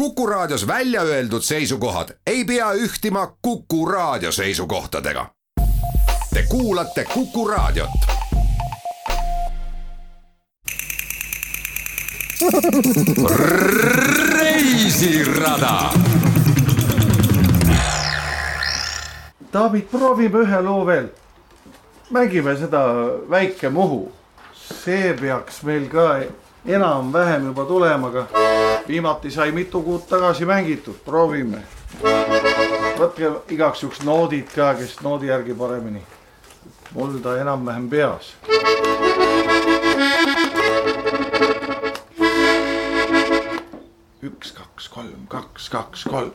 Kuku Raadios välja öeldud seisukohad ei pea ühtima Kuku Raadio seisukohtadega. Te kuulate Kuku Raadiot. reisirada. daamid, proovime ühe loo veel. mängime seda Väike Muhu. see peaks meil ka enam-vähem juba tulema, aga viimati sai mitu kuud tagasi mängitud, proovime. võtke igaks juhuks noodid ka, kes noodi järgi paremini. mul ta enam-vähem peas. üks, kaks, kolm, kaks, kaks, kolm.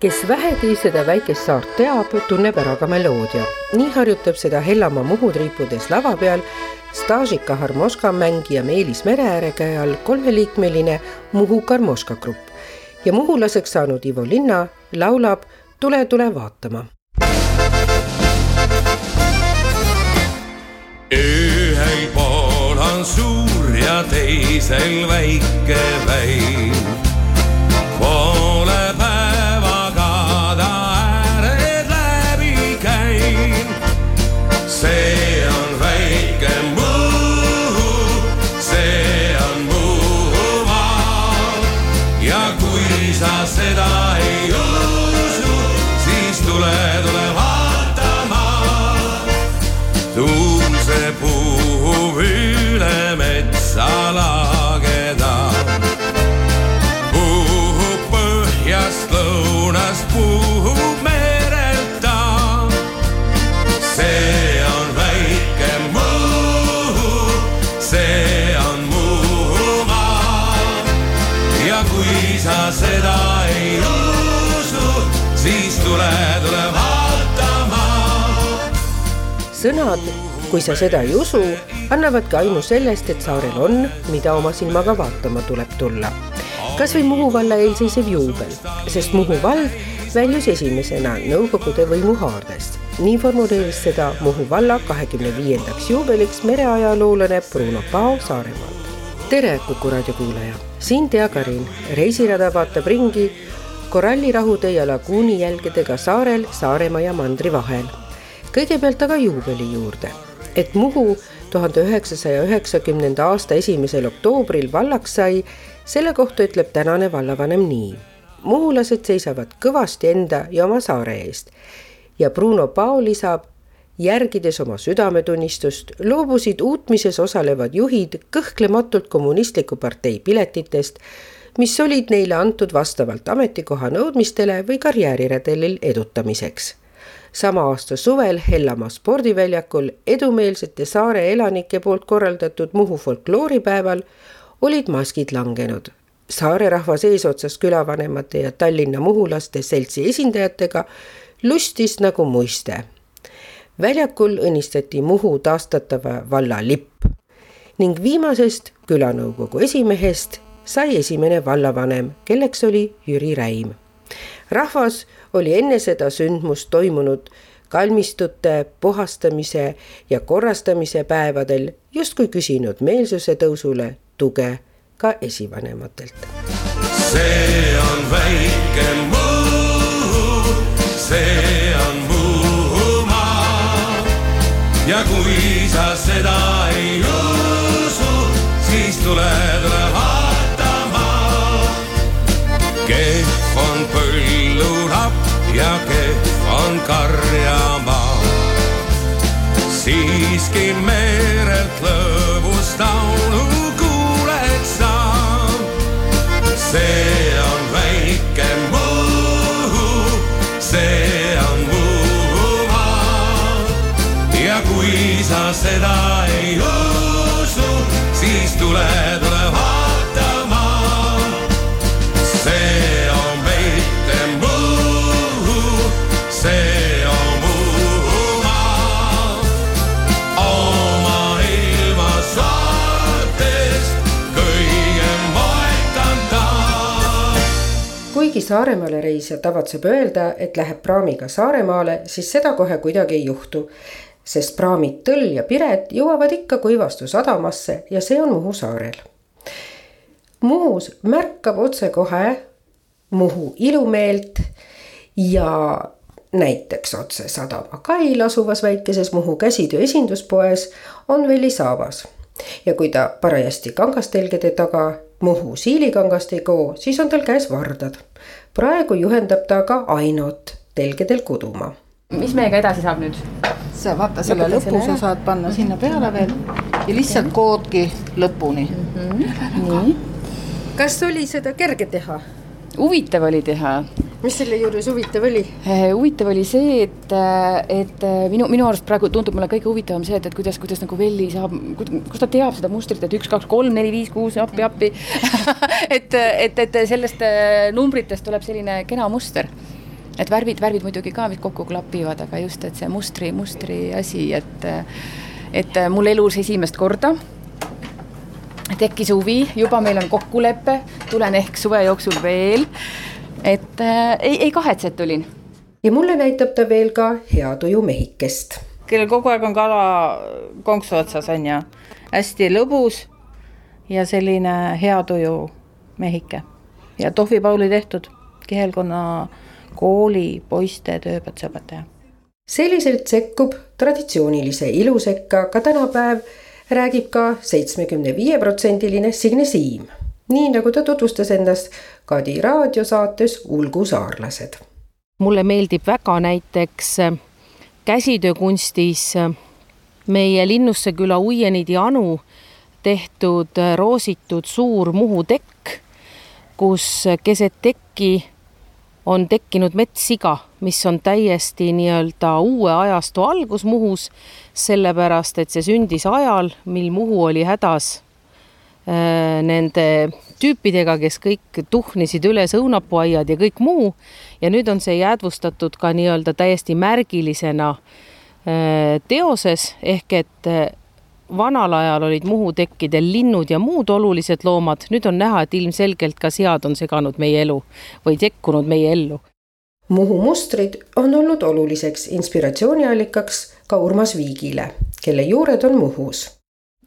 Kes vähegi seda väikest saart teab, tunneb ära ka meloodia. nii harjutab seda Hellamaa Muhu triipudes lava peal staažika harmoška mängija Meelis Mereääre käe all kolmeliikmeline Muhu Karmoška grupp ja muhulaseks saanud Ivo Linna laulab Tule, tule vaatama. ühel pool on suur ja teisel väike väin. Sõnad, kui sa seda ei usu, annavadki aimu sellest, et saarel on, mida oma silmaga vaatama tuleb tulla. kasvõi Muhu valla eelseisev juubel, sest Muhu vald väljus esimesena Nõukogude võimu haardest. nii formuleeris seda Muhu valla kahekümne viiendaks juubeliks mereajaloolane Bruno Pao Saaremaalt. tere, Kuku raadio kuulaja, siin Tea Karin, reisirada vaatab ringi korallirahude ja laguuni jälgedega saarel Saaremaa ja mandri vahel kõigepealt aga juubeli juurde, et Muhu tuhande üheksasaja üheksakümnenda aasta esimesel oktoobril vallaks sai, selle kohta ütleb tänane vallavanem nii. muhulased seisavad kõvasti enda ja oma saare eest. Ja Bruno Pao lisab, järgides oma südametunnistust, loobusid uutmises osalevad juhid kõhklematult kommunistliku partei piletitest, mis olid neile antud vastavalt ametikoha nõudmistele või karjääriredelil edutamiseks sama aasta suvel Hellamaa spordiväljakul edumeelsete saare elanike poolt korraldatud Muhu folklooripäeval olid maskid langenud. saare rahvas eesotsas külavanemate ja Tallinna muhulaste seltsi esindajatega lustis nagu muiste. väljakul õnnistati Muhu taastatava valla lipp ning viimasest külanõukogu esimehest sai esimene vallavanem, kelleks oli Jüri Räim. Rahvas oli enne seda sündmust toimunud kalmistute puhastamise ja korrastamise päevadel justkui küsinud meelsuse tõusule tuge ka esivanematelt. see on väike Muhu, see on Muhumaa ja kui sa seda ei usu, siis tule, tule всеки мерят лъвостта Saaremaale reisija tavatseb öelda, et läheb praamiga Saaremaale, siis seda kohe kuidagi ei juhtu. sest praamid Tõll ja Piret jõuavad ikka Kuivastu sadamasse ja see on Muhu saarel. Muhus märkab otsekohe Muhu ilumeelt ja näiteks otse sadama kail asuvas väikeses Muhu käsitöö esinduspoes on Veli Saavas. ja kui ta parajasti kangastelgede taga Muhu siilikangast ei koo, siis on tal käes vardad. Praegu juhendab ta ka Ainot telgedel kudumaa. mis meiega edasi saab nüüd? sa vaata selle lõpu sa saad panna sinna peale veel ja lihtsalt koodki lõpuni mm. -hmm. nii. kas oli seda kerge teha? huvitav oli teha. Mis selle juures huvitav oli? Eh, huvitav oli see, et, eh, et eh, minu, minu arust praegu tundub mulle kõige huvitavam see, et, et kuidas, kuidas nagu Velli saab, kus ta teab seda mustrit, et üks, kaks, kolm, neli, viis, kuus, appi, appi et, et, et sellest numbritest tuleb selline kena muster et värvid, värvid muidugi ka kokku klapivad, aga just, et see mustri, mustri asi, et, et mul elus esimest korda tekkis huvi, juba meil on kokkulepe, tulen ehk suve jooksul veel. Et äh, ei, ei kahetse, et tulin. ja mulle näitab ta veel ka hea tuju mehikest. kellel kogu aeg on kala konksu otsas on ju, hästi lõbus ja selline hea tuju mehike ja Tohvi Pauli tehtud kihelkonna kooli poiste tööpätseõpetaja. selliselt sekkub traditsioonilise ilu sekka ka tänapäev räägib ka seitsmekümne viie protsendiline Signe Siim, nii nagu ta tutvustas ennast Kadi raadiosaates Ulgu saarlased. mulle meeldib väga näiteks äh, käsitöökunstis äh, meie Linnusse küla Uienidi Anu tehtud äh, roositud suur Muhu tekk, kus keset tekki on tekkinud metssiga, mis on täiesti nii-öelda uue ajastu algus Muhus, sellepärast et see sündis ajal, mil Muhu oli hädas nende tüüpidega, kes kõik tuhnisid üles õunapuuaiad ja kõik muu ja nüüd on see jäädvustatud ka nii-öelda täiesti märgilisena äh, teoses ehk et äh, vanal ajal olid Muhu tekkidel linnud ja muud olulised loomad, nüüd on näha, et ilmselgelt ka sead on seganud meie elu või sekkunud meie ellu. Muhu mustrid on olnud oluliseks inspiratsiooniallikaks ka Urmas Viigile, kelle juured on Muhus.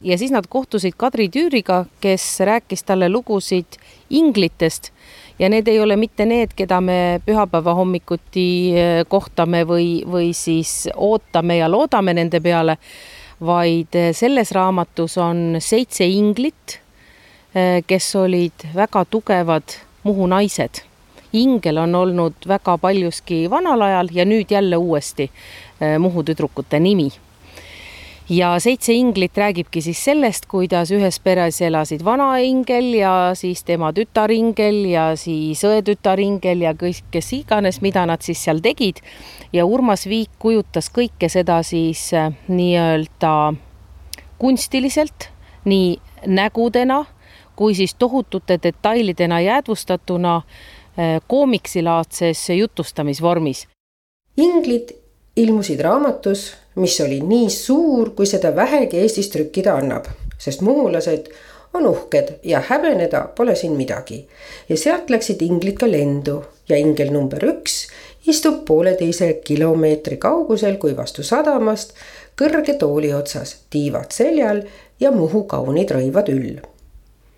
Ja siis nad kohtusid Kadri Tüüriga, kes rääkis talle lugusid inglitest ja need ei ole mitte need, keda me pühapäeva hommikuti eh, kohtame või, või siis ootame ja loodame nende peale vaid eh, selles raamatus on seitse inglit, eh, kes olid väga tugevad Muhu naised. ingel on olnud väga paljuski vanal ajal ja nüüd jälle uuesti Muhu tüdrukute nimi ja Seitse inglit räägibki siis sellest, kuidas ühes peres elasid vanaingel ja siis tema tütaringel ja siis õetütaringel ja kõik, kes iganes, mida nad siis seal tegid. ja Urmas Viik kujutas kõike seda siis äh, nii-öelda kunstiliselt, nii nägudena kui siis tohutute detailidena jäädvustatuna äh, koomiksilaadses jutustamisvormis. inglid ilmusid raamatus mis oli nii suur, kui seda vähegi Eestis trükkida annab, sest muhulased on uhked ja häbeneda pole siin midagi. ja sealt läksid inglid ka lendu ja ingel number üks istub pooleteise kilomeetri kaugusel Kuivastu sadamast kõrge tooli otsas, tiivad seljal ja Muhu kaunid rõivad üll.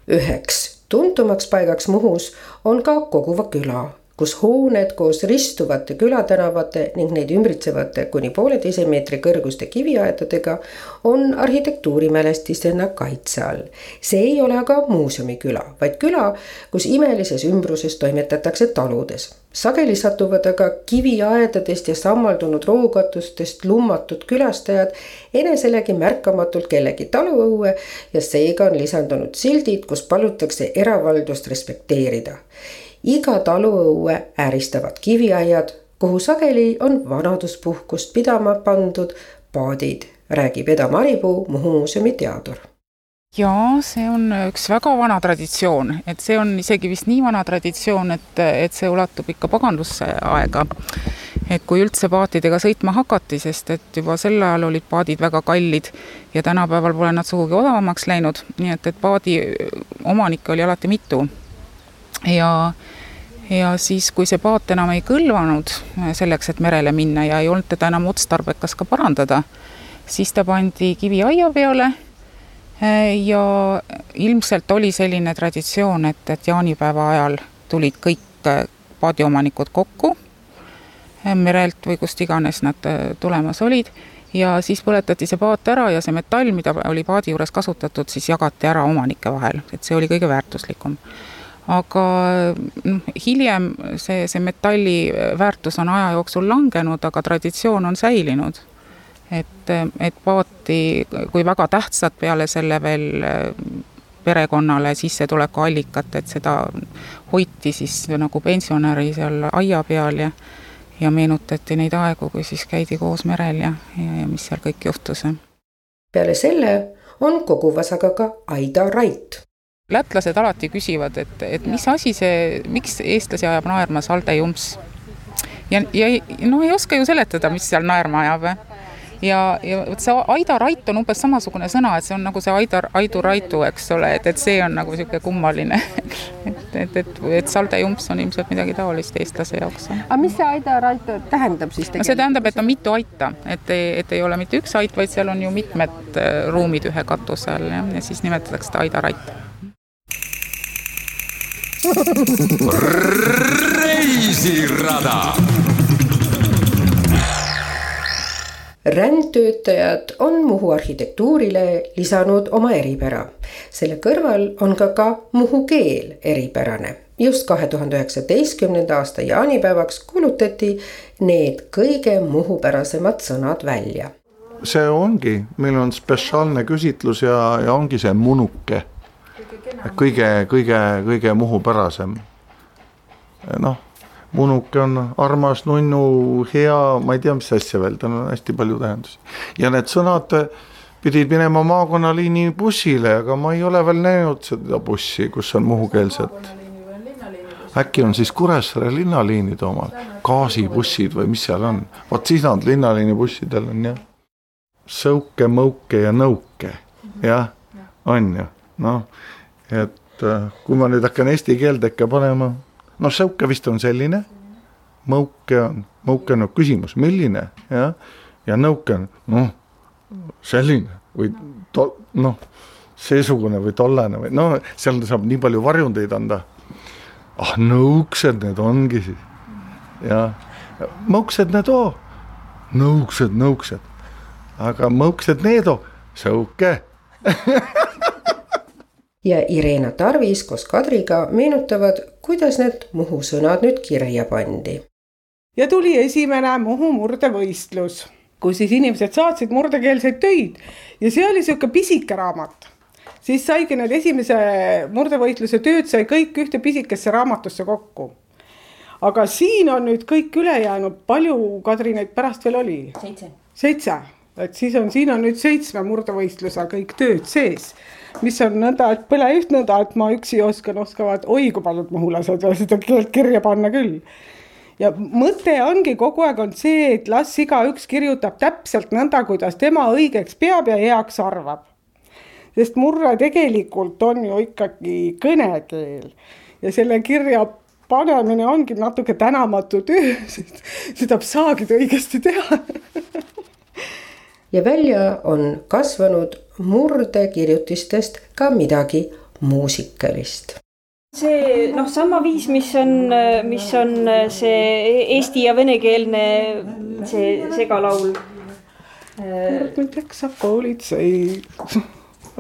üheks tuntumaks paigaks Muhus on ka Koguva küla kus hooned koos ristuvate külatänavate ning neid ümbritsevate kuni pooleteise meetri kõrguste kiviaedadega on arhitektuurimälestisena kaitse all. see ei ole aga muuseumiküla, vaid küla, kus imelises ümbruses toimetatakse taludes. sageli satuvad aga kiviaedadest ja sammaldunud rookatustest lummatud külastajad eneselegi märkamatult kellegi taluõue ja seega on lisandunud sildid, kus palutakse eravaldust respekteerida iga taluõue ääristavad kiviaiad, kuhu sageli on vanaduspuhkust pidama pandud paadid, räägib Eda Maripuu, Muhu muuseumi teadur jaa, see on üks väga vana traditsioon, et see on isegi vist nii vana traditsioon, et, et see ulatub ikka paganduse aega. et kui üldse paatidega sõitma hakati, sest et juba sel ajal olid paadid väga kallid ja tänapäeval pole nad sugugi odavamaks läinud, nii et, et paadi omanikke oli alati mitu. Ja ja siis, kui see paat enam ei kõlvanud selleks, et merele minna ja ei olnud teda enam otstarbekas ka parandada, siis ta pandi kiviaia peale ja ilmselt oli selline traditsioon, et, et jaanipäeva ajal tulid kõik paadiomanikud kokku merelt või kust iganes nad tulemas olid ja siis põletati see paat ära ja see metall, mida oli paadi juures kasutatud, siis jagati ära omanike vahel, et see oli kõige väärtuslikum. Aga noh, hiljem see, see metalli väärtus on aja jooksul langenud, aga traditsioon on säilinud. et, et paati kui väga tähtsat peale selle veel perekonnale sissetulekuallikat, et seda hoiti siis nagu pensionäri seal aia peal ja ja meenutati neid aegu, kui siis käidi koos merel ja, ja, ja mis seal kõik juhtus. peale selle on koguvas aga ka Aida Rait. Lätlased alati küsivad, et, et mis asi see, miks eestlasi ajab naerma Salde Jumps. ja, ja no ei oska ju seletada, mis seal naerma ajab ja, ja vot see Aida Rait on umbes samasugune sõna, et see on nagu see Aida, Aidu Raitu, eks ole, et, et see on nagu niisugune kummaline et, et, et, et Salde Jumps on ilmselt midagi taolist eestlase jaoks. aga mis see Aida Rait tähendab siis tegelikult? no see tähendab, et on mitu aita, et et ei ole mitte üks ait, vaid seal on ju mitmed äh, ruumid ühe katuse all jah, ja siis nimetatakse seda Aida Rait reisirada rändtöötajad on Muhu arhitektuurile lisanud oma eripära. selle kõrval on ka ka muhu keel eripärane. just kahe tuhande üheksateistkümnenda aasta jaanipäevaks kuulutati need kõige muhupärasemad sõnad välja. see ongi, meil on spetsiaalne küsitlus ja, ja ongi see munuke. Kõige, kõige, kõige muhupärasem. noh munuke on armas, nunnu, hea, ma ei tea, mis asja veel, tal on hästi palju tähendusi. ja need sõnad pidid minema maakonnaliini bussile, aga ma ei ole veel näinud seda bussi, kus on muhukeelset. äkki on siis Kuressaare linnaliinide omad, gaasibussid või mis seal on, vot siis nad linnaliini bussidel on jah. Sõuke, mõuke ja nõuke, jah, on ju, noh, et äh, kui ma nüüd hakkan eesti keelde ikka panema noh, säuke vist on selline, mõuke on, mõuke on küsimus, milline jah, ja nõuke on noh, selline või to-, noh, seesugune või tollane või no seal saab nii palju varjundeid anda. ah, nõuksed need ongi siis, jah, mõuksed need oo, nõuksed, nõuksed, aga mõuksed need oo, säuke ja Irena Tarvis koos Kadriga meenutavad, kuidas need Muhu sõnad nüüd kirja pandi. ja tuli esimene Muhu murdevõistlus, kus siis inimesed saatsid murdekeelseid töid ja see oli sihuke pisike raamat. siis saigi need esimese murdevõitluse tööd sai kõik ühte pisikesse raamatusse kokku. aga siin on nüüd kõik ülejäänud, palju Kadri neid pärast veel oli? seitse. seitse, et siis on, siin on nüüd seitsme murdevõistluse kõik tööd sees mis on nõnda, et põle üht nõnda, et ma üksi oskan, oskavad, oi kui paljud muhulased veel seda keelt kirja panna küll. ja mõte ongi kogu aeg on see, et las igaüks kirjutab täpselt nõnda, kuidas tema õigeks peab ja heaks arvab. sest murre tegelikult on ju ikkagi kõnekeel ja selle kirja panemine ongi natuke tänamatu töö, sest seda saagid õigesti teha ja välja on kasvanud murdekirjutistest ka midagi muusikalist see noh, sama viis, mis on, mis on see eesti ja venekeelne see segalaul. kord mind jaksab politsei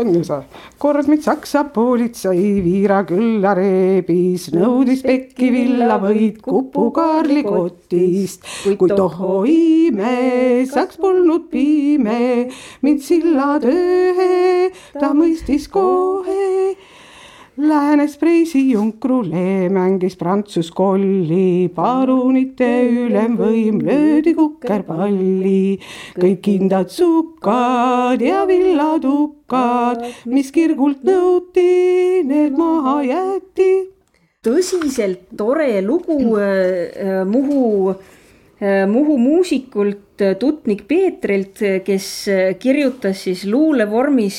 on ju see. kord mind saksa politsei Viira külla reebis, nõudis pekki villavõid Kupu Kaarli kotist. kuid tohoo ime, saks polnud pime, mind silla tööhe ta mõistis kohe Läänes Preisi Junkrule mängis Prantsus kolli, parunite ülemvõim löödi kukerpalli. kõik kindad sukad ja villatukad, mis kirgult nõuti, need maha jäeti. tõsiselt tore lugu äh, Muhu äh,, Muhu muusikult Tutnik Peetrilt, kes kirjutas siis luulevormis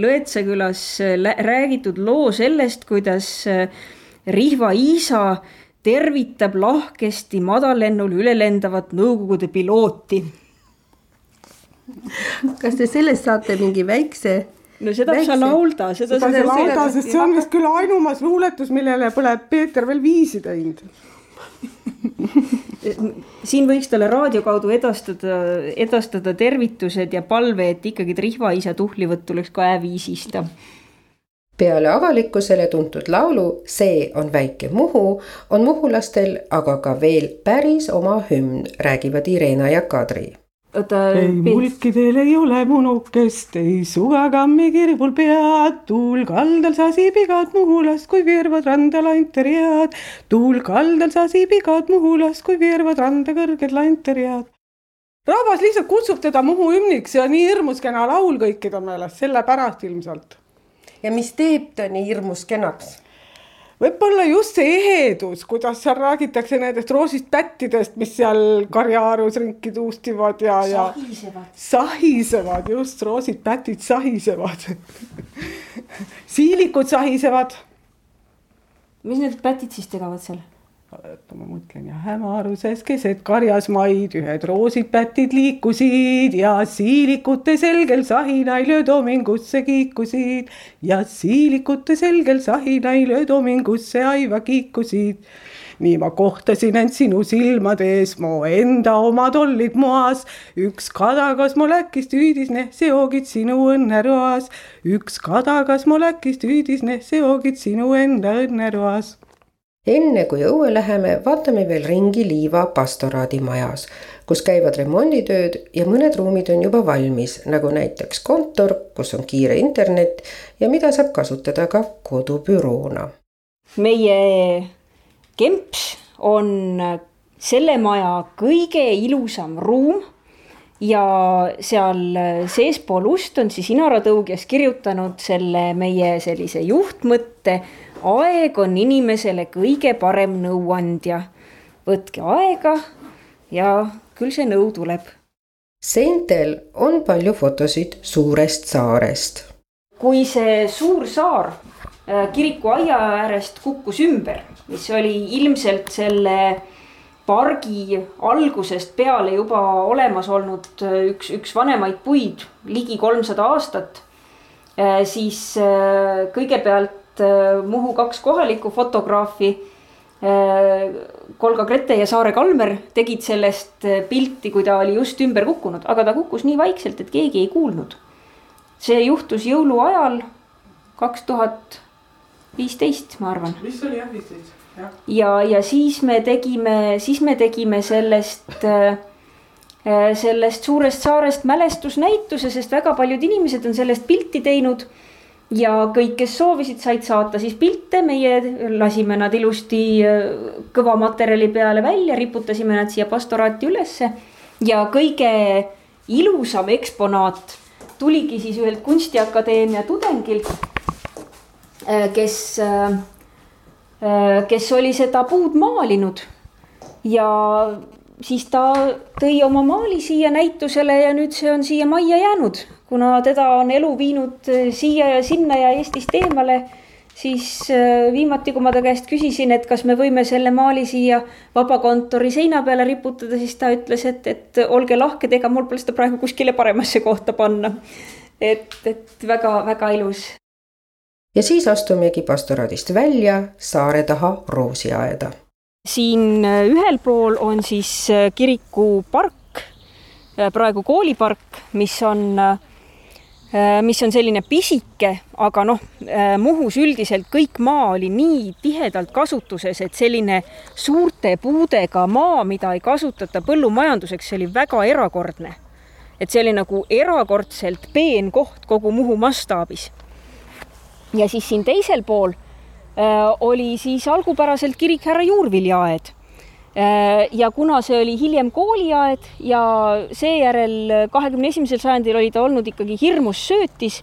Lõetsa külas räägitud loo sellest, kuidas Rihva Iisa tervitab lahkesti madallennul üle lendavat Nõukogude pilooti. kas te sellest saate mingi väikse no seda saab laulda, seda saab laulda, sest see on vist küll ainumas luuletus, millele pole Peeter veel viisi teinud siin võiks talle raadio kaudu edastada, edastada tervitused ja palve, et ikkagi Trihva isa tuhlivõtt tuleks ka äviisista. peale avalikkusele tuntud laulu See on väike Muhu on muhulastel aga ka veel päris oma hümn, räägivad Irena ja Kadri oota. ei mulkidel ei ole munukest, ei sugakammi kirvul pead, tuul kaldal sasib igat Muhulast, kui veervad randa lanterjad. tuul kaldal sasib igat Muhulast, kui veervad randa kõrged lanterjad. rahvas lihtsalt kutsub teda Muhu hümniks ja nii hirmus kena laul kõikide meelest, sellepärast ilmselt. ja mis teeb ta nii hirmus kenaks? Võib-olla just see ehedus, kuidas seal räägitakse nendest roosist pättidest, mis seal karjaarus ringi tuustivad ja, ja sahisevad, just roosid pätid sahisevad siilikud sahisevad. mis need pätid siis tegevad seal? Oota, ma mõtlen ja hämaruses keset karjasmaid ühed roosid pätid liikusid ja siilikute selgel sahinail öödomingusse kiikusid. Ja siilikute selgel sahinail öödomingusse aiva kiikusid. nii ma kohtasin end sinu silmade ees, mu enda omad ollid moas, üks kadagas mu läkist hüüdis, neh, seogid sinu õnneroas, üks kadagas mu läkist hüüdis, neh, seogid sinu enda õnneroas enne kui õue läheme, vaatame veel ringi Liiva pastoraadimajas, kus käivad remonditööd ja mõned ruumid on juba valmis, nagu näiteks kontor, kus on kiire internet ja mida saab kasutada ka kodubüroona. meie kemps on selle maja kõige ilusam ruum ja seal seespool ust on siis inaratõugjas kirjutanud selle meie sellise juhtmõtte aeg on inimesele kõige parem nõuandja. võtke aega ja küll see nõu tuleb. seintel on palju fotosid suurest saarest. kui see suur saar äh, kiriku aia äärest kukkus ümber, mis oli ilmselt selle pargi algusest peale juba olemas olnud äh, üks, üks vanemaid puid, ligi kolmsada aastat, äh, siis kõigepealt Äh, Muhu kaks kohalikku fotograafi, Kolga Grete ja Saare Kalmer tegid sellest pilti, kui ta oli just ümber kukkunud, aga ta kukkus nii vaikselt, et keegi ei kuulnud. see juhtus jõuluajal kaks tuhat viisteist, ma arvan. vist oli jah viisteist. Ja, ja siis me tegime, siis me tegime sellest sellest suurest saarest mälestusnäituse, sest väga paljud inimesed on sellest pilti teinud ja kõik, kes soovisid, said saata siis pilte, meie lasime nad ilusti äh, kõva materjali peale välja, riputasime nad siia pastoraati ülesse. ja kõige ilusam eksponaat tuligi siis ühelt kunstiakadeemia tudengilt, äh, kes, äh, kes oli seda puud maalinud ja siis ta tõi oma maali siia näitusele ja nüüd see on siia majja jäänud kuna teda on elu viinud äh, siia ja sinna ja Eestist eemale, siis äh, viimati, kui ma ta käest küsisin, et kas me võime selle maali siia vabakontori seina peale riputada, siis ta ütles, et, et olge lahked, ega mul pole seda praegu kuskile paremasse kohta panna. et, et väga-väga ilus. Ja siis astumegi pastoraadist välja saare taha roosiaeda. siin äh, ühel pool on siis kirikupark, praegu koolipark, mis on äh, Äh, mis on selline pisike, aga noh, äh, Muhus üldiselt kõik maa oli nii tihedalt kasutuses, et selline suurte puudega maa, mida ei kasutata põllumajanduseks, see oli väga erakordne. et see oli nagu erakordselt peen koht kogu Muhu mastaabis. Ja siis siin teisel pool äh, oli siis algupäraselt kirik härra Juurvilja-aed Äh, ja kuna see oli hiljem kooliaed ja seejärel kahekümne esimesel sajandil oli ta olnud ikkagi hirmus söötis,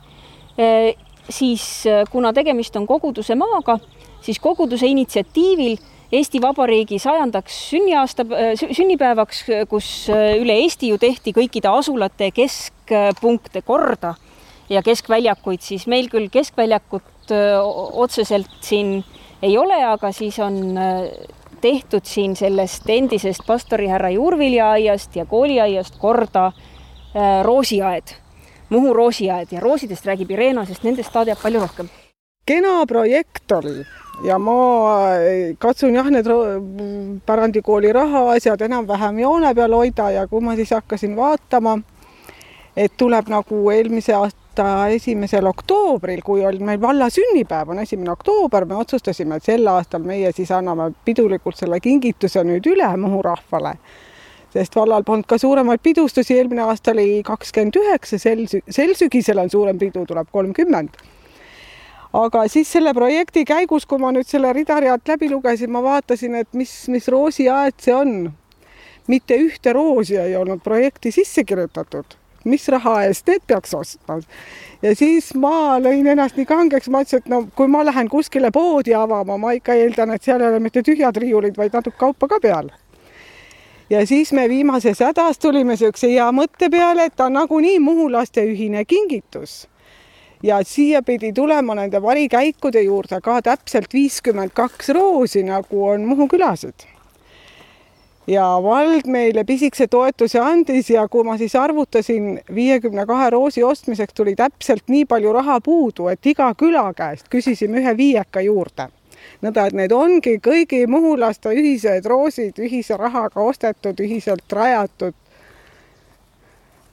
äh, siis kuna tegemist on koguduse maaga, siis koguduse initsiatiivil Eesti Vabariigi sajandaks sünniaasta, sünnipäevaks, kus üle Eesti ju tehti kõikide asulate keskpunkte korda ja keskväljakuid, siis meil küll keskväljakut otseselt siin ei ole, aga siis on tehtud siin sellest endisest pastorihärra juurviljaaiast ja kooliaiast korda roosiaed, Muhu roosiaed ja roosidest räägib Irena, sest nendest ta teab palju rohkem. kena projekt oli ja ma äh, katsun jah, need pärandikooli rahaasjad enam-vähem joone peal hoida ja kui ma siis hakkasin vaatama, et tuleb nagu eelmise aasta aasta esimesel oktoobril, kui oli meil valla sünnipäev, on esimene oktoober, me otsustasime, et sel aastal meie siis anname pidulikult selle kingituse nüüd üle Muhu rahvale. sest vallal polnud ka suuremaid pidustusi, eelmine aasta oli kakskümmend üheksa, sel, sel sügisel on suurem pidu, tuleb kolmkümmend. aga siis selle projekti käigus, kui ma nüüd selle rida-realt läbi lugesin, ma vaatasin, et mis, mis roosiaed see on. mitte ühte roosi ei olnud projekti sisse kirjutatud mis raha eest need peaks ostma. ja siis ma lõin ennast nii kangeks, ma ütlesin, et no kui ma lähen kuskile poodi avama, ma ikka eeldan, et seal ei ole mitte tühjad riiulid, vaid natuke kaupa ka peal. ja siis me viimases hädas tulime niisuguse hea mõtte peale, et ta on nagunii muhulaste ühine kingitus ja siia pidi tulema nende varikäikude juurde ka täpselt viiskümmend kaks roosi, nagu on Muhu külasid ja vald meile pisikese toetuse andis ja kui ma siis arvutasin viiekümne kahe roosi ostmiseks tuli täpselt nii palju raha puudu, et iga küla käest küsisime ühe viieka juurde. nõnda, et need ongi kõigi muhulaste ühised roosid ühise rahaga ostetud, ühiselt rajatud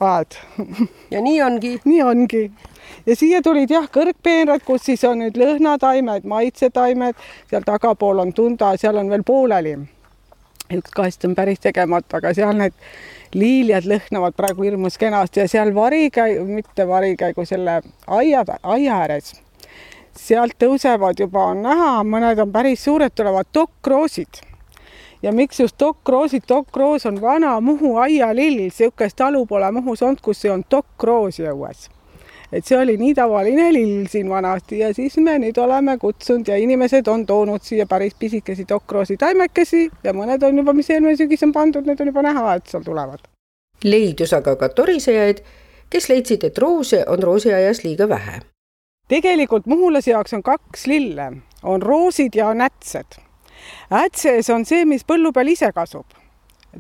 aed. ja nii ongi? nii ongi. ja siia tulid jah, kõrgpeenrad, kus siis on nüüd lõhnataimed, maitsetaimed, seal tagapool on tunda, seal on veel pooleli üks kast on päris tegemata, aga seal need liiljad lõhnavad praegu hirmus kenasti ja seal varikäi-, mitte varikäigu, selle aia, aia ääres, sealt tõusevad juba, on näha, mõned on päris suured, tulevad dokkroosid. ja miks just dokkroosid, dokkroos on vana Muhu aialill, niisugust talu pole Muhus olnud, kus ei olnud dokkroosi õues et see oli nii tavaline lill siin vanasti ja siis me nüüd oleme kutsunud ja inimesed on toonud siia päris pisikesi tokroosi taimekesi ja mõned on juba, mis eelmine sügis on pandud, need on juba näha, et seal tulevad. leidus aga ka torisejaid, kes leidsid, et roose on roosiaias liiga vähe. tegelikult muhulase jaoks on kaks lille, on roosid ja on ätsed. ätses on see, mis põllu peal ise kasvab,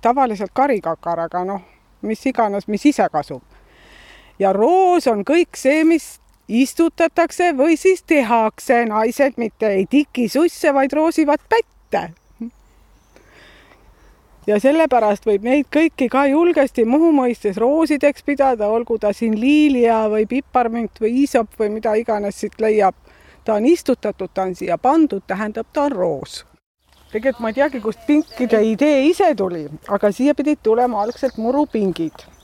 tavaliselt karikakar, aga noh, mis iganes, mis ise kasvab ja roos on kõik see, mis istutatakse või siis tehakse, naised mitte ei tiki susse, vaid roosivad pätte. ja sellepärast võib neid kõiki ka julgesti Muhu mõistes roosideks pidada, olgu ta siin liilia või piparmünt või iisop või mida iganes siit leiab. ta on istutatud, ta on siia pandud, tähendab, ta on roos tegelikult ma ei teagi, kust pinkide idee ise tuli, aga siia pidid tulema algselt murupingid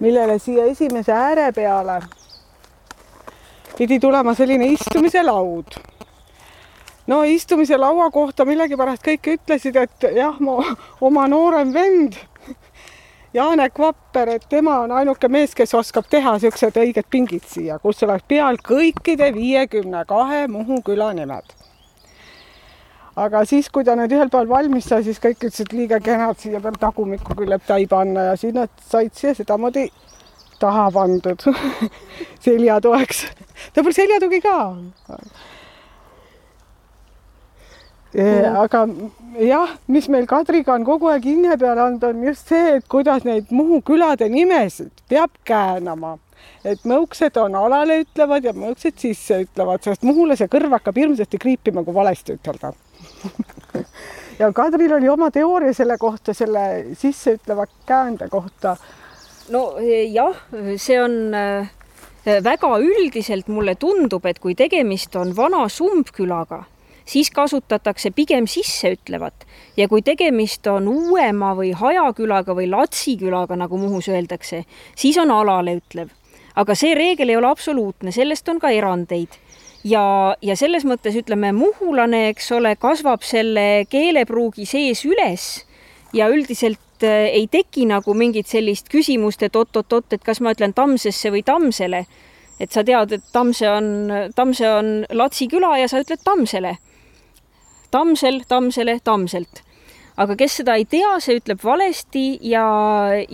millele siia esimese ääre peale pidi tulema selline istumise laud. no istumise laua kohta millegipärast kõik ütlesid, et jah, mu oma noorem vend Janek Vapper, et tema on ainuke mees, kes oskab teha siuksed õiged pingid siia, kus oleks peal kõikide viiekümne kahe Muhu küla nimed aga siis, kui ta nüüd ühel päeval valmis sai, siis kõik ütlesid liiga kenad siia peal tagumiku küljelt täi panna ja siis nad said siia sedamoodi taha pandud seljatoeks. ta pole seljatugi ka. aga jah, mis meil Kadriga on kogu aeg hinge peal olnud, on just see, et kuidas neid Muhu külade nimesid peab käänama et mõuksed on alale ütlevad ja mõuksed sisse ütlevad, sest muhulase kõrv hakkab hirmsasti kriipima, kui valesti ütelda ja Kadril oli oma teooria selle kohta, selle sisseütleva käände kohta. no e, jah, see on e, väga üldiselt mulle tundub, et kui tegemist on vana sumbkülaga, siis kasutatakse pigem sisseütlevat ja kui tegemist on uuema või hajakülaga või latsikülaga, nagu Muhus öeldakse, siis on alaleütlev. aga see reegel ei ole absoluutne, sellest on ka erandeid ja, ja selles mõttes ütleme, muhulane, eks ole, kasvab selle keelepruugi sees üles ja üldiselt äh, ei teki nagu mingit sellist küsimust, et oot-oot-oot, et kas ma ütlen Tammsesse või Tammsele. et sa tead, et Tammse on, Tammse on Latsi küla ja sa ütled Tammsele. Tammsel, Tammsele, Tammselt. Aga kes seda ei tea, see ütleb valesti ja,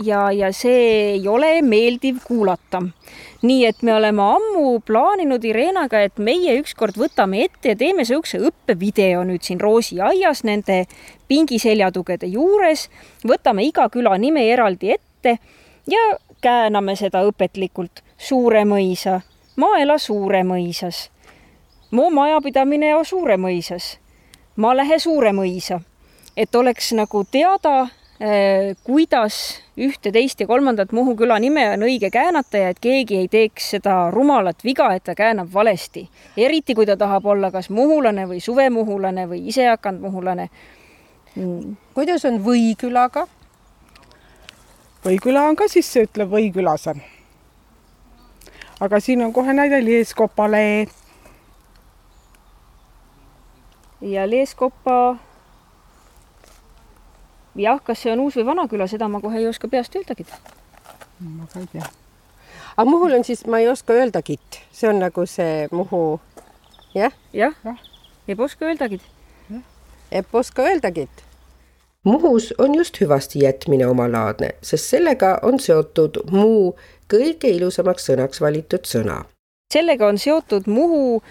ja, ja see ei ole meeldiv kuulata. nii et me oleme ammu plaaninud Irenaga, et meie ükskord võtame ette ja teeme sihukese õppevideo nüüd siin Roosi aias nende pingiseljatugede juures. võtame iga küla nime eraldi ette ja kääname seda õpetlikult. Suure mõisa, Maela Suure mõisas, Moo majapidamine Suure mõisas, Malehe Suure mõisa et oleks nagu teada, eh, kuidas ühte, teist ja kolmandat Muhu küla nime on õige käänata ja et keegi ei teeks seda rumalat viga, et ta käänab valesti. eriti kui ta tahab olla kas muhulane või suvemuhulane või isehakanud muhulane mm.. kuidas on Võikülaga? Võiküla on ka sisseütlev Võikülase. aga siin on kohe näide Lieskopa lee. ja Lieskopa jah, kas see on Uus- või Vanaküla, seda ma kohe ei oska peast öeldagi. ma ka ei tea. aga Muhul on siis, ma ei oska öeldagi, see on nagu see Muhu, jah? jah ja., ei oska öeldagi. ei oska öeldagi. Muhus on just hüvasti jätmine omalaadne, sest sellega on seotud muu kõige ilusamaks sõnaks valitud sõna. sellega on seotud Muhu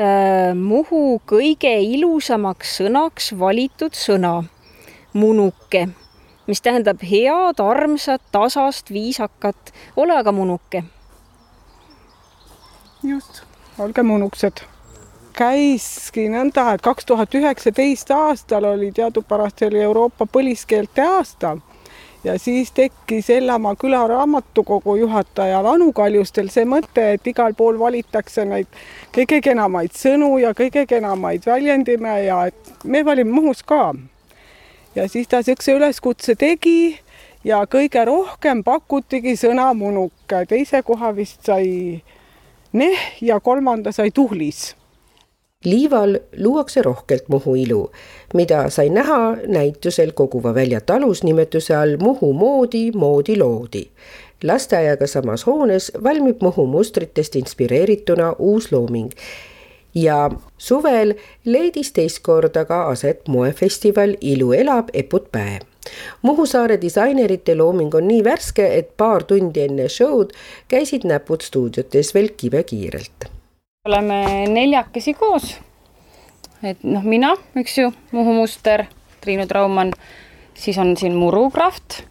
äh,, Muhu kõige ilusamaks sõnaks valitud sõna munuke, mis tähendab head, armsat, tasast, viisakat. ole aga munuke. just, olge munukesed. käiski nõnda, et kaks tuhat üheksateist aastal oli teadupärast oli Euroopa põliskeelte aasta ja siis tekkis Ellamaa küla raamatukogu juhatajal Anu Kaljustel see mõte, et igal pool valitakse neid kõige kenamaid sõnu ja kõige kenamaid väljendime ja et me valime Muhus ka ja siis ta niisuguse üleskutse tegi ja kõige rohkem pakutigi sõna munuke, teise koha vist sai Neh ja kolmanda sai Tuhlis. liival luuakse rohkelt Muhu ilu, mida sai näha näitusel Koguva välja talus nimetuse all Muhu moodi, moodi loodi. lasteaiaga samas hoones valmib Muhu mustritest inspireerituna uus looming ja suvel leidis teist korda ka aset moefestival Ilu elab Eput päev. Muhu saare disainerite looming on nii värske, et paar tundi enne show'd käisid näpud stuudiotes veel kibekiirelt. oleme neljakesi koos. et noh, mina, eks ju, Muhu Muster, Triinu Traumann, siis on siin Muru Kraft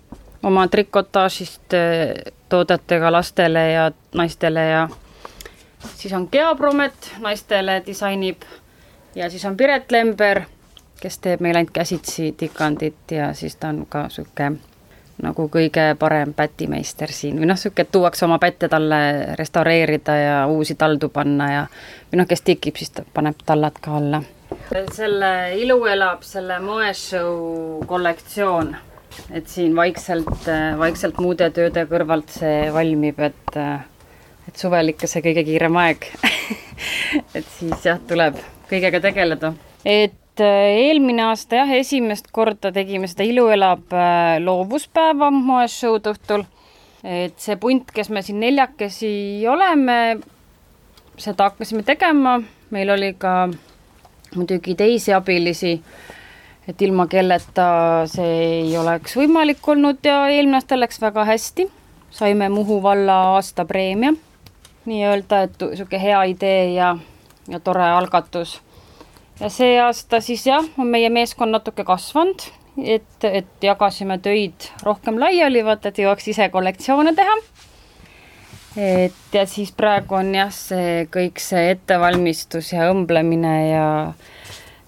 oma trikotaažist eh, toodetega lastele ja naistele ja siis on Gea Promet, naistele disainib. Ja siis on Piret Lember, kes teeb meil ainult käsitsi tikandit ja siis ta on ka sihuke nagu kõige parem pätimeister siin. Või noh, sihuke, et tuuakse oma pätte talle restaureerida ja uusi taldu panna ja või noh, kes tikib, siis ta paneb tallad ka alla. selle Ilu elab selle moeshow kollektsioon, et siin vaikselt, vaikselt muude tööde kõrvalt see valmib, et et suvel ikka see kõige kiirem aeg et siis jah, tuleb kõigega tegeleda. et äh, eelmine aasta jah, esimest korda tegime seda Ilu elab äh, loovuspäeva moeshow'd õhtul. et see punt, kes me siin neljakesi oleme, seda hakkasime tegema, meil oli ka muidugi teisi abilisi, et ilma kelleta see ei oleks võimalik olnud ja eelmine aasta läks väga hästi. saime Muhu valla aastapreemia nii-öelda, et niisugune hea idee ja, ja tore algatus. ja see aasta siis jah, on meie meeskond natuke kasvanud, et, et jagasime töid rohkem laiali, vaata, et jõuaks ise kollektsioone teha. et ja siis praegu on jah, see kõik see ettevalmistus ja õmblemine ja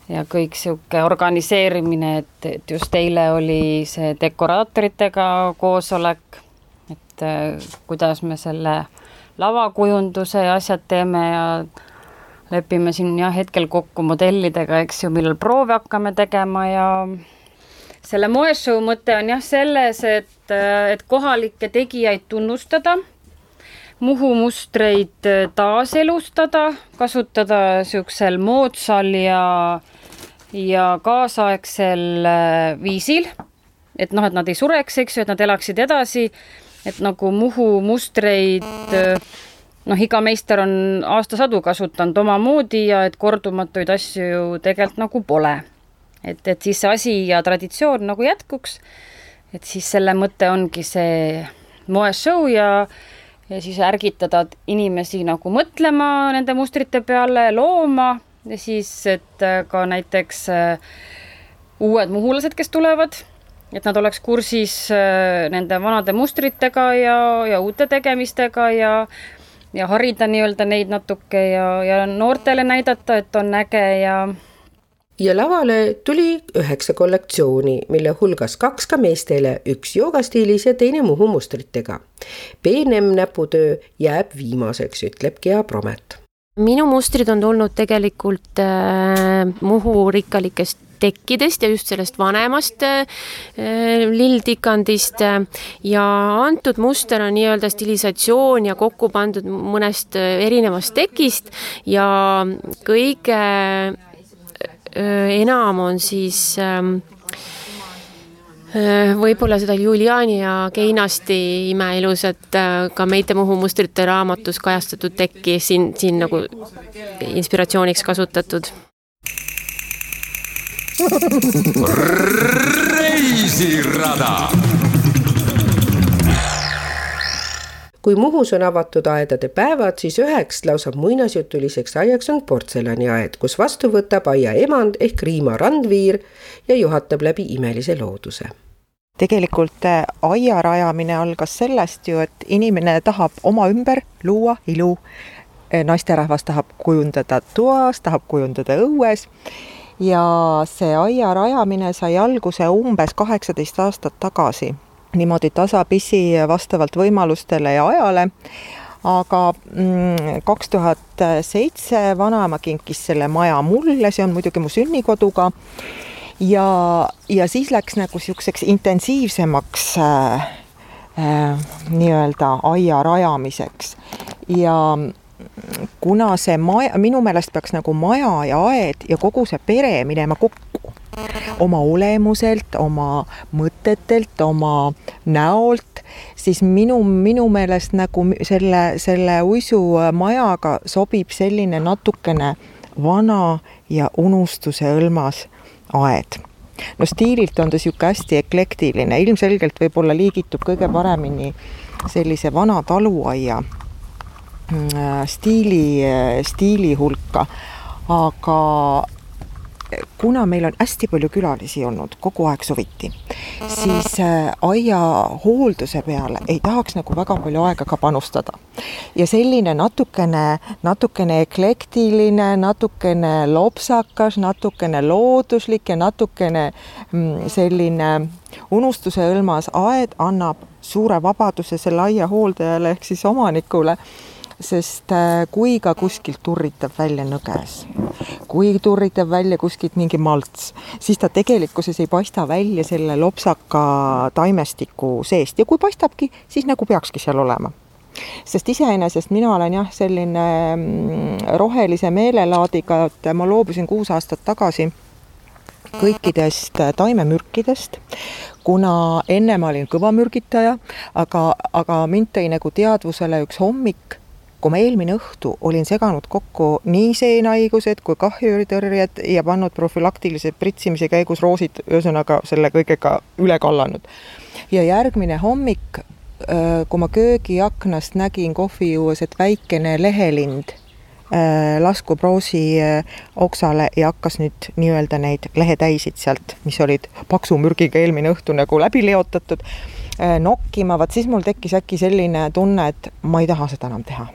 ja kõik niisugune organiseerimine, et, et just eile oli see dekoraatoritega koosolek, et kuidas me selle lavakujunduse ja asjad teeme ja lepime siin jah, hetkel kokku modellidega, eks ju, millal proove hakkame tegema ja selle moeshow mõte on jah selles, et, et kohalikke tegijaid tunnustada, Muhu mustreid taaselustada, kasutada niisugusel moodsal ja, ja kaasaegsel viisil, et noh, et nad ei sureks, eks ju, et nad elaksid edasi et nagu Muhu mustreid noh, iga meister on aastasadu kasutanud omamoodi ja et kordumatuid asju ju tegelikult nagu pole. et, et siis see asi ja traditsioon nagu jätkuks. et siis selle mõte ongi see moeshow ja, ja siis ärgitada inimesi nagu mõtlema nende mustrite peale, looma ja siis, et ka näiteks uued muhulased, kes tulevad et nad oleks kursis äh, nende vanade mustritega ja, ja uute tegemistega ja ja harida nii-öelda neid natuke ja, ja noortele näidata, et on äge ja ja lavale tuli üheksa kollektsiooni, mille hulgas kaks ka meestele, üks joogastiilis ja teine Muhu mustritega. peenem näputöö jääb viimaseks, ütleb Gea Promet. minu mustrid on tulnud tegelikult äh, Muhu rikkalikest tekkidest ja just sellest vanemast äh, lilltikandist ja antud muster on nii-öelda stilisatsioon ja kokku pandud mõnest äh, erinevast tekist ja kõige äh, enam on siis ähm, võib-olla seda Juliani ja Keinasti imeilusat ka Meite Muhu mustrite raamatus kajastatud tekki siin, siin nagu inspiratsiooniks kasutatud reisirada. kui Muhus on avatud aedade päevad, siis üheks lausa muinasjutuliseks aiaks on portselaniaed, kus vastu võtab aia emand ehk Riima Randviir ja juhatab läbi imelise looduse tegelikult äh, aia rajamine algas sellest ju, et inimene tahab oma ümber luua ilu. Äh, naisterahvas tahab kujundada toas, tahab kujundada õues ja see aia rajamine sai alguse umbes kaheksateist aastat tagasi, niimoodi tasapisi vastavalt võimalustele ja ajale aga mm, kaks tuhat seitse vanaema kinkis selle maja mulle, see on muidugi mu sünnikoduga. ja, ja siis läks nagu niisuguseks intensiivsemaks äh, äh, nii-öelda aia rajamiseks ja kuna see maja, minu meelest peaks nagu maja ja aed ja kogu see pere minema kokku. Oma olemuselt, oma mõtetelt, oma näolt, siis minu, minu meelest nagu selle, selle uisumajaga sobib selline natukene vana ja unustuse hõlmas aed. No stiililt on ta niisugune hästi eklektiline, ilmselgelt võib-olla liigitub kõige paremini sellise vana taluaia stiili, äh, stiili hulka, aga kuna meil on hästi palju külalisi olnud kogu aeg suviti, siis äh, aia hoolduse peale ei tahaks nagu väga palju aega ka panustada. ja selline natukene, natukene eklektiline, natukene lopsakas, natukene looduslik ja natukene mm, selline unustuse hõlmas aed annab suure vabaduse selle aia hooldajale ehk siis omanikule sest äh, kui ka kuskilt turritab välja nõges, kui turritab välja kuskilt mingi malts, siis ta tegelikkuses ei paista välja selle lopsaka taimestiku seest. Ja kui paistabki, siis nagu peakski seal olema. Sest iseenesest mina olen jah, selline mm, rohelise meelelaadiga, et ma loobusin kuus aastat tagasi kõikidest taimemürkidest, kuna enne ma olin kõva mürgitaja, aga, aga mind tõi nagu teadvusele üks hommik, kui ma eelmine õhtu olin seganud kokku nii seenhaigused kui kahjuritõrjed ja pannud profülaktilise pritsimise käigus roosid, ühesõnaga selle kõigega üle kallanud. ja järgmine hommik, kui ma köögiaknast nägin kohvi juues, et väikene lehelind lasku proosi oksale ja hakkas nüüd nii-öelda neid lehetäisid sealt, mis olid paksu mürgiga eelmine õhtu nagu läbi leotatud, nokkima, vaat siis mul tekkis äkki selline tunne, et ma ei taha seda enam teha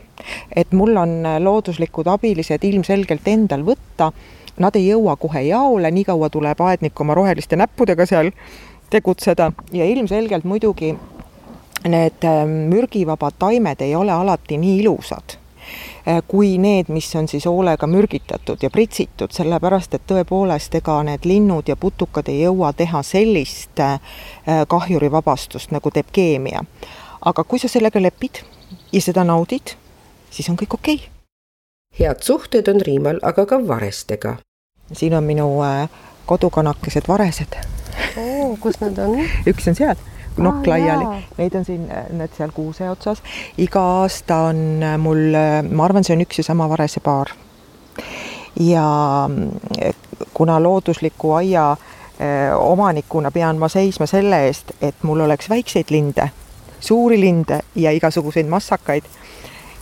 et mul on looduslikud abilised ilmselgelt endal võtta, nad ei jõua kohe jaole, niikaua tuleb aednik oma roheliste näppudega seal tegutseda. Ja ilmselgelt muidugi need ähm, mürgivabad taimed ei ole alati nii ilusad äh, kui need, mis on siis hoolega mürgitatud ja pritsitud, sellepärast et tõepoolest, ega need linnud ja putukad ei jõua teha sellist äh, kahjurivabastust, nagu teeb keemia. aga kui sa sellega lepid ja seda naudid, siis on kõik okei okay.. head suhted on Riimal aga ka varestega. siin on minu äh, kodukanakesed varesed oh,. kus nad on? üks on seal nokk ah, laiali, neid on siin, äh, need seal kuuse otsas. iga aasta on äh, mul, ma arvan, see on üks ja sama varesepaar. ja kuna loodusliku aia omanikuna pean ma seisma selle eest, et mul oleks väikseid linde, suuri linde ja igasuguseid massakaid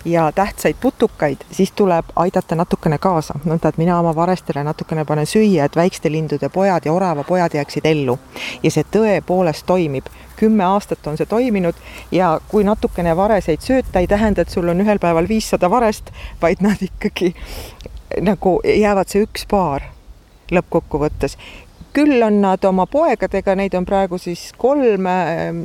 ja tähtsaid putukaid, siis tuleb aidata natukene kaasa, nõnda et mina oma varestele natukene panen süüa, et väikeste lindude pojad ja oravapojad jääksid ellu. ja see tõepoolest toimib. kümme aastat on see toiminud ja kui natukene vareseid sööta, ei tähenda, et sul on ühel päeval viissada varest, vaid nad ikkagi nagu jäävad see üks paar lõppkokkuvõttes küll on nad oma poegadega, neid on praegu siis kolm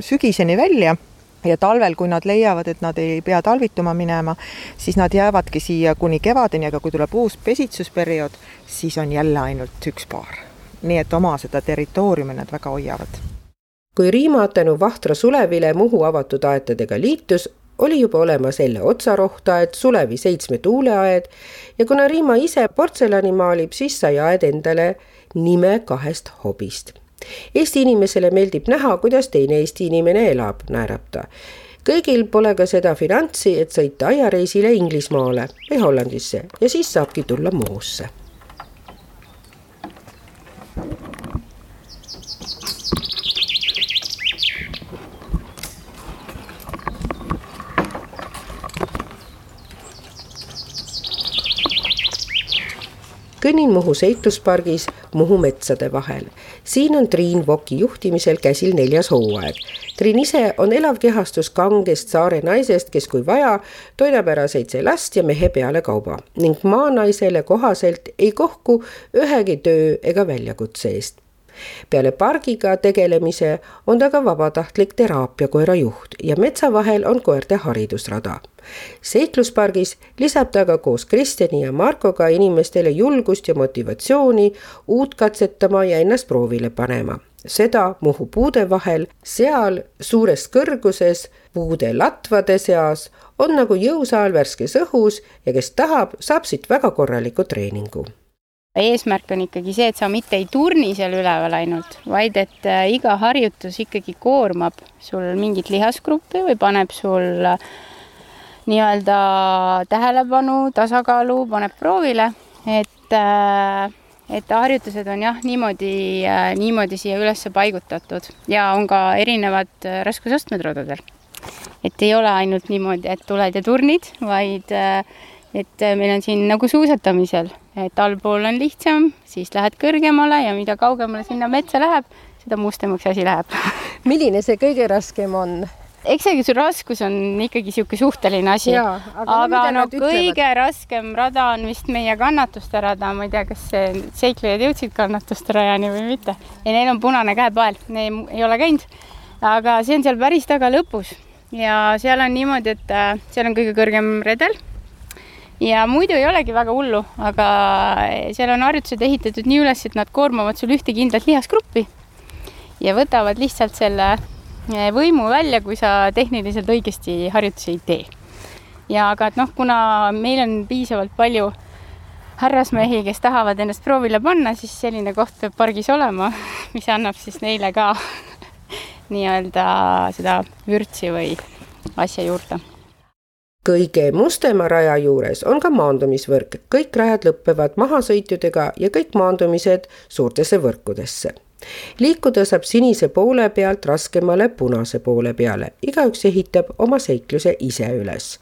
sügiseni välja ja talvel, kui nad leiavad, et nad ei pea talvituma minema, siis nad jäävadki siia kuni kevadeni, aga kui tuleb uus pesitsusperiood, siis on jälle ainult üks paar. nii et oma seda territooriumi nad väga hoiavad. kui Riima tänu Vahtra Sulevile Muhu avatud aedadega liitus, oli juba olemas Elle otsarohtaed, Sulevi seitsme tuuleaed ja kuna Riima ise portselani maalib, siis sai aed endale nime kahest hobist Eesti inimesele meeldib näha, kuidas teine Eesti inimene elab, naerab ta. kõigil pole ka seda finantsi, et sõita aiareisile Inglismaale või Hollandisse ja siis saabki tulla Muhusse kõnnin Muhu seikluspargis Muhu metsade vahel. Siin on Triin Voki juhtimisel käsil neljas hooaeg. Triin ise on elav kehastus kangest saare naisest, kes kui vaja, toidab ära seitse last ja mehe peale kauba ning maanaisele kohaselt ei kohku ühegi töö ega väljakutse eest peale pargiga tegelemise on ta ka vabatahtlik teraapiakoera juht ja metsa vahel on koerte haridusrada. Seikluspargis lisab ta ka koos Kristjani ja Markoga inimestele julgust ja motivatsiooni uut katsetama ja ennast proovile panema. Seda Muhu puude vahel, seal suures kõrguses puude latvade seas on nagu jõusaal värskes õhus ja kes tahab, saab siit väga korraliku treeningu. Eesmärk on ikkagi see, et sa mitte ei turni seal üleval ainult, vaid et äh, iga harjutus ikkagi koormab sul mingit lihasgruppi või paneb sul äh, nii-öelda tähelepanu, tasakaalu, paneb proovile, et, äh, et harjutused on jah, niimoodi, niimoodi siia üles paigutatud ja on ka erinevad raskusastmed rodadel. et ei ole ainult niimoodi, et tuled ja turnid, vaid et meil on siin nagu suusatamisel et allpool on lihtsam, siis lähed kõrgemale ja mida kaugemale sinna metsa läheb, seda mustemaks asi läheb. milline see kõige raskem on? Eks see raskus on ikkagi niisugune suhteline asi. aga, aga no kõige ütlevad? raskem rada on vist meie kannatuste rada, ma ei tea, kas seiklejad jõudsid kannatuste rajani või mitte. ja neil on punane käepael, ei ole käinud. aga see on seal päris taga lõpus ja seal on niimoodi, et äh, seal on kõige kõrgem redel ja muidu ei olegi väga hullu, aga seal on harjutused ehitatud nii üles, et nad koormavad sul ühte kindlat lihasgruppi ja võtavad lihtsalt selle võimu välja, kui sa tehniliselt õigesti harjutusi ei tee. ja aga et noh, kuna meil on piisavalt palju härrasmehi, kes tahavad ennast proovile panna, siis selline koht peab pargis olema, mis annab siis neile ka nii-öelda seda vürtsi või asja juurde kõige mustema raja juures on ka maandumisvõrk, kõik rajad lõpevad mahasõitudega ja kõik maandumised suurtesse võrkudesse. Liikuda saab sinise poole pealt raskemale punase poole peale, igaüks ehitab oma seikluse ise üles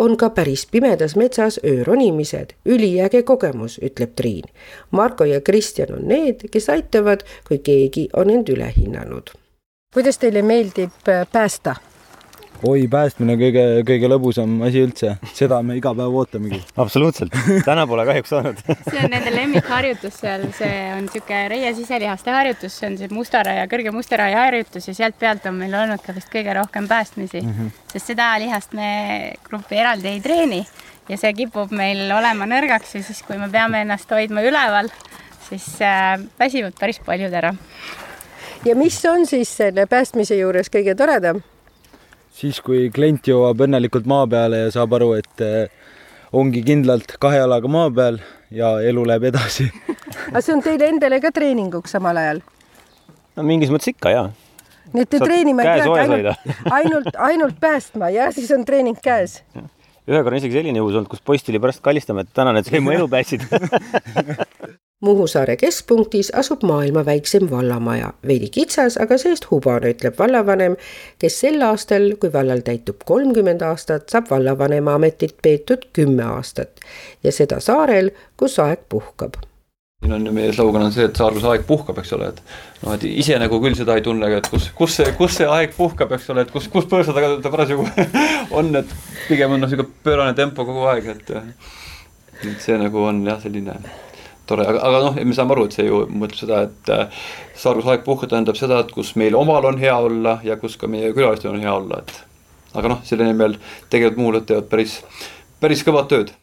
on ka päris pimedas metsas ööronimised, üliäge kogemus, ütleb Triin. Marko ja Kristjan on need, kes aitavad, kui keegi on end üle hinnanud. kuidas teile meeldib päästa? Oi, päästmine kõige, kõige lõbusam asi üldse, seda me iga päev ootamegi. absoluutselt, täna pole kahjuks saanud see on nende lemmikharjutus seal, see on niisugune reie siselihaste harjutus, see on see mustaraja, kõrge mustaraja harjutus ja sealt pealt on meil olnud ka vist kõige rohkem päästmisi mm, -hmm. sest seda lihast me gruppi eraldi ei treeni ja see kipub meil olema nõrgaks ja siis, kui me peame ennast hoidma üleval, siis äh, väsivad päris paljud ära. ja mis on siis selle päästmise juures kõige toredam? Siis, kui klient jõuab õnnelikult maa peale ja saab aru, et eh, ongi kindlalt kahe jalaga maa peal ja elu läheb edasi aga see on teile endale ka treeninguks samal ajal? no mingis mõttes ikka jaa. nii et te treenima ei peagi ainult, ainult, ainult päästma ja siis on treening käes? ühe korra isegi selline juhus olnud, kus post tuli pärast kallistama, et tänan, et sa mu elu päästsid Muhu saare keskpunktis asub maailma väikseim vallamaja, veidi kitsas, aga see-eest hubane, ütleb vallavanem, kes sel aastal, kui vallal täitub kolmkümmend aastat, saab vallavanema ametit peetud kümme aastat. Ja seda saarel, kus aeg puhkab. Siin on ju meie slogan on see, et saar, kus aeg puhkab, eks ole, et noh, et ise nagu küll seda ei tunne, et kus, kus see, kus see aeg puhkab, eks ole, et kus, kus põõsa taga ta parasjagu on, et pigem on noh, niisugune pöörane tempo kogu aeg, et et see nagu on jah, selline tore, aga, aga noh, me saame aru, et see ju mõtleb seda, et äh, saar, kus aeg puhkab, tähendab seda, et kus meil omal on hea olla ja kus ka meie külalistel on hea olla, et aga noh, selle nimel tegelikult muulased teevad päris, päris kõvat tööd.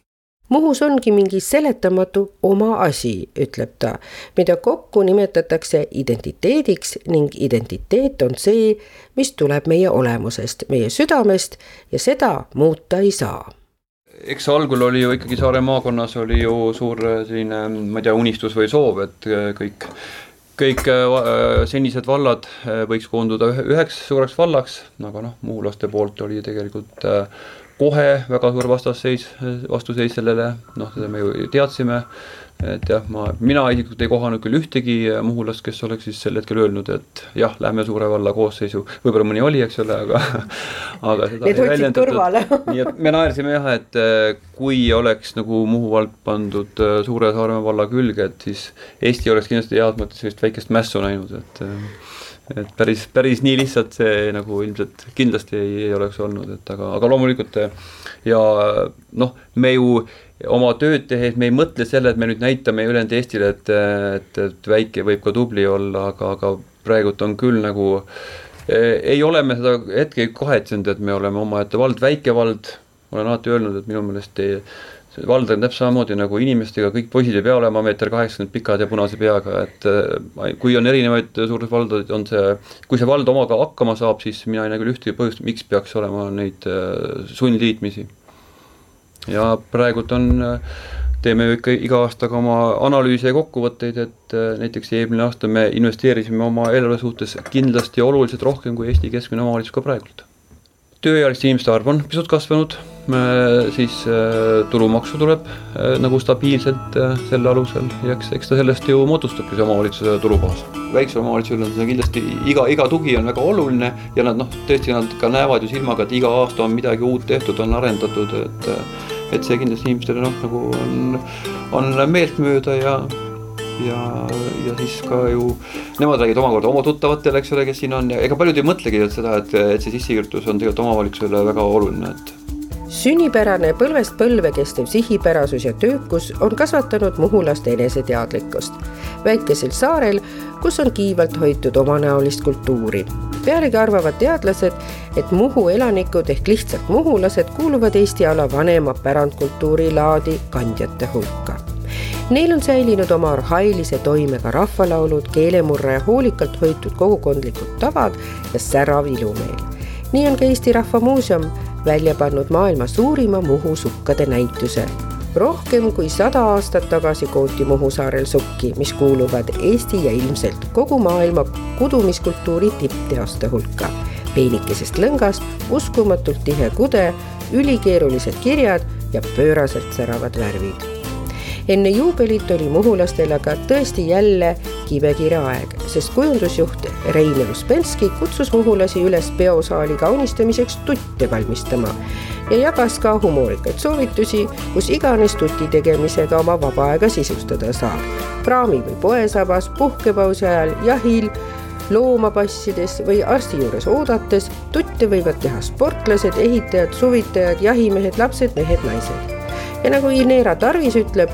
Muhus ongi mingi seletamatu oma asi, ütleb ta, mida kokku nimetatakse identiteediks ning identiteet on see, mis tuleb meie olemusest, meie südamest ja seda muuta ei saa eks algul oli ju ikkagi Saare maakonnas oli ju suur äh, selline, ma ei tea, unistus või soov, et äh, kõik, kõik äh, senised vallad võiks koonduda üheks suureks vallaks, aga noh, muhulaste poolt oli tegelikult kohe väga suur vastasseis, vastuseis sellele, noh, seda me ju teadsime et jah, ma, mina isiklikult ei kohanud küll ühtegi muhulast, kes oleks siis sel hetkel öelnud, et jah, lähme Suure valla koosseisu, võib-olla mõni oli, eks ole, aga aga seda Need hoidsid kõrvale. Nii et me naersime jah, et eh, kui oleks nagu Muhu vald pandud eh, Suure Saaremaa valla külge, et siis Eesti oleks kindlasti heas mõttes sellist väikest mässu näinud, et et päris, päris nii lihtsalt see nagu ilmselt kindlasti ei, ei oleks olnud, et aga, aga loomulikult ja noh, me ju oma tööd tehes me ei mõtle selle, et me nüüd näitame ülejäänud Eestile, et, et, et väike võib ka tubli olla, aga, aga praegult on küll nagu eh, ei ole me seda hetke kahetsenud, et me oleme omaette vald, väike vald, olen alati öelnud, et minu meelest ei, see vald on täpselt samamoodi nagu inimestega, kõik poisid ei pea olema meeter kaheksakümmend pikad ja punase peaga, et eh, kui on erinevaid suuri valdasid, on see, kui see vald omaga hakkama saab, siis mina ei näe küll ühtegi põhjust, miks peaks olema neid eh, sundliitmisi ja praegult on, teeme ju ikka iga aasta ka oma analüüse ja kokkuvõtteid, et äh, näiteks eelmine aasta me investeerisime oma eelarve suhtes kindlasti oluliselt rohkem kui Eesti keskmine omavalitsus ka praegult. tööealiste inimeste arv on pisut kasvanud, siis äh, tulumaksu tuleb äh, nagu stabiilselt selle alusel ja eks, eks ta sellest ju moodustabki see omavalitsuse tulubaas. väiksel omavalitsusel on see kindlasti iga, iga tugi on väga oluline ja nad noh, tõesti nad ka näevad ju silmaga, et iga aasta on midagi uut tehtud, on arendatud, et et see kindlasti inimestele noh, nagu on, on meeltmööda ja ja, ja siis ka ju nemad räägivad omakorda oma tuttavatele, eks ole, kes siin on ja ega paljud ei mõtlegi seda, et, et see sissekirjutus on tegelikult omavalitsusele väga oluline, et sünnipärane põlvest põlve kestev sihipärasus ja töökus on kasvatanud muhulaste eneseteadlikkust. väikesel saarel, kus on kiivalt hoitud omanäolist kultuuri pealegi arvavad teadlased, et Muhu elanikud ehk lihtsalt muhulased kuuluvad Eesti ala vanema pärandkultuuri laadi kandjate hulka. Neil on säilinud oma arhailise toimega rahvalaulud, keelemurre ja hoolikalt hoitud kogukondlikud tavad ja särav ilumeel. nii on ka Eesti Rahva Muuseum välja pannud maailma suurima Muhu sukkade näituse rohkem kui sada aastat tagasi kooti Muhu saarel sukki, mis kuuluvad Eesti ja ilmselt kogu maailma kudumiskultuuri tippteoste hulka. peenikesest lõngast uskumatult tihe kude, ülikeerulised kirjad ja pööraselt säravad värvid enne juubelit oli muhulastel aga tõesti jälle kibekire aeg, sest kujundusjuht Rein Uspenski kutsus muhulasi üles peosaali kaunistamiseks tutte valmistama ja jagas ka humoorikaid soovitusi, kus iganes tuti tegemisega oma vaba aega sisustada saab. kraami või poesabas, puhkepausi ajal, jahil, looma passides või arsti juures oodates. tutte võivad teha sportlased, ehitajad, suvitajad, jahimehed, lapsed, mehed, naised. ja nagu Inera Tarvis ütleb,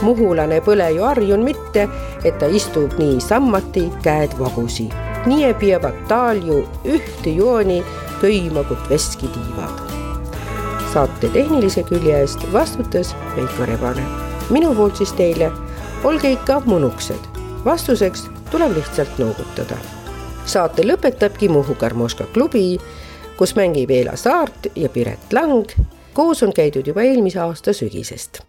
muhulane pole ju harjun mitte, et ta istub nii sammati, käed vagusi. nii pievad taal ju ühte jooni köima, kut veski tiivad saate tehnilise külje eest vastutas Veiko Rebane. minu poolt siis teile, olge ikka mõnuksed. vastuseks tuleb lihtsalt noogutada. saate lõpetabki Muhu Karmoška klubi, kus mängib Eela Saart ja Piret Lang. koos on käidud juba eelmise aasta sügisest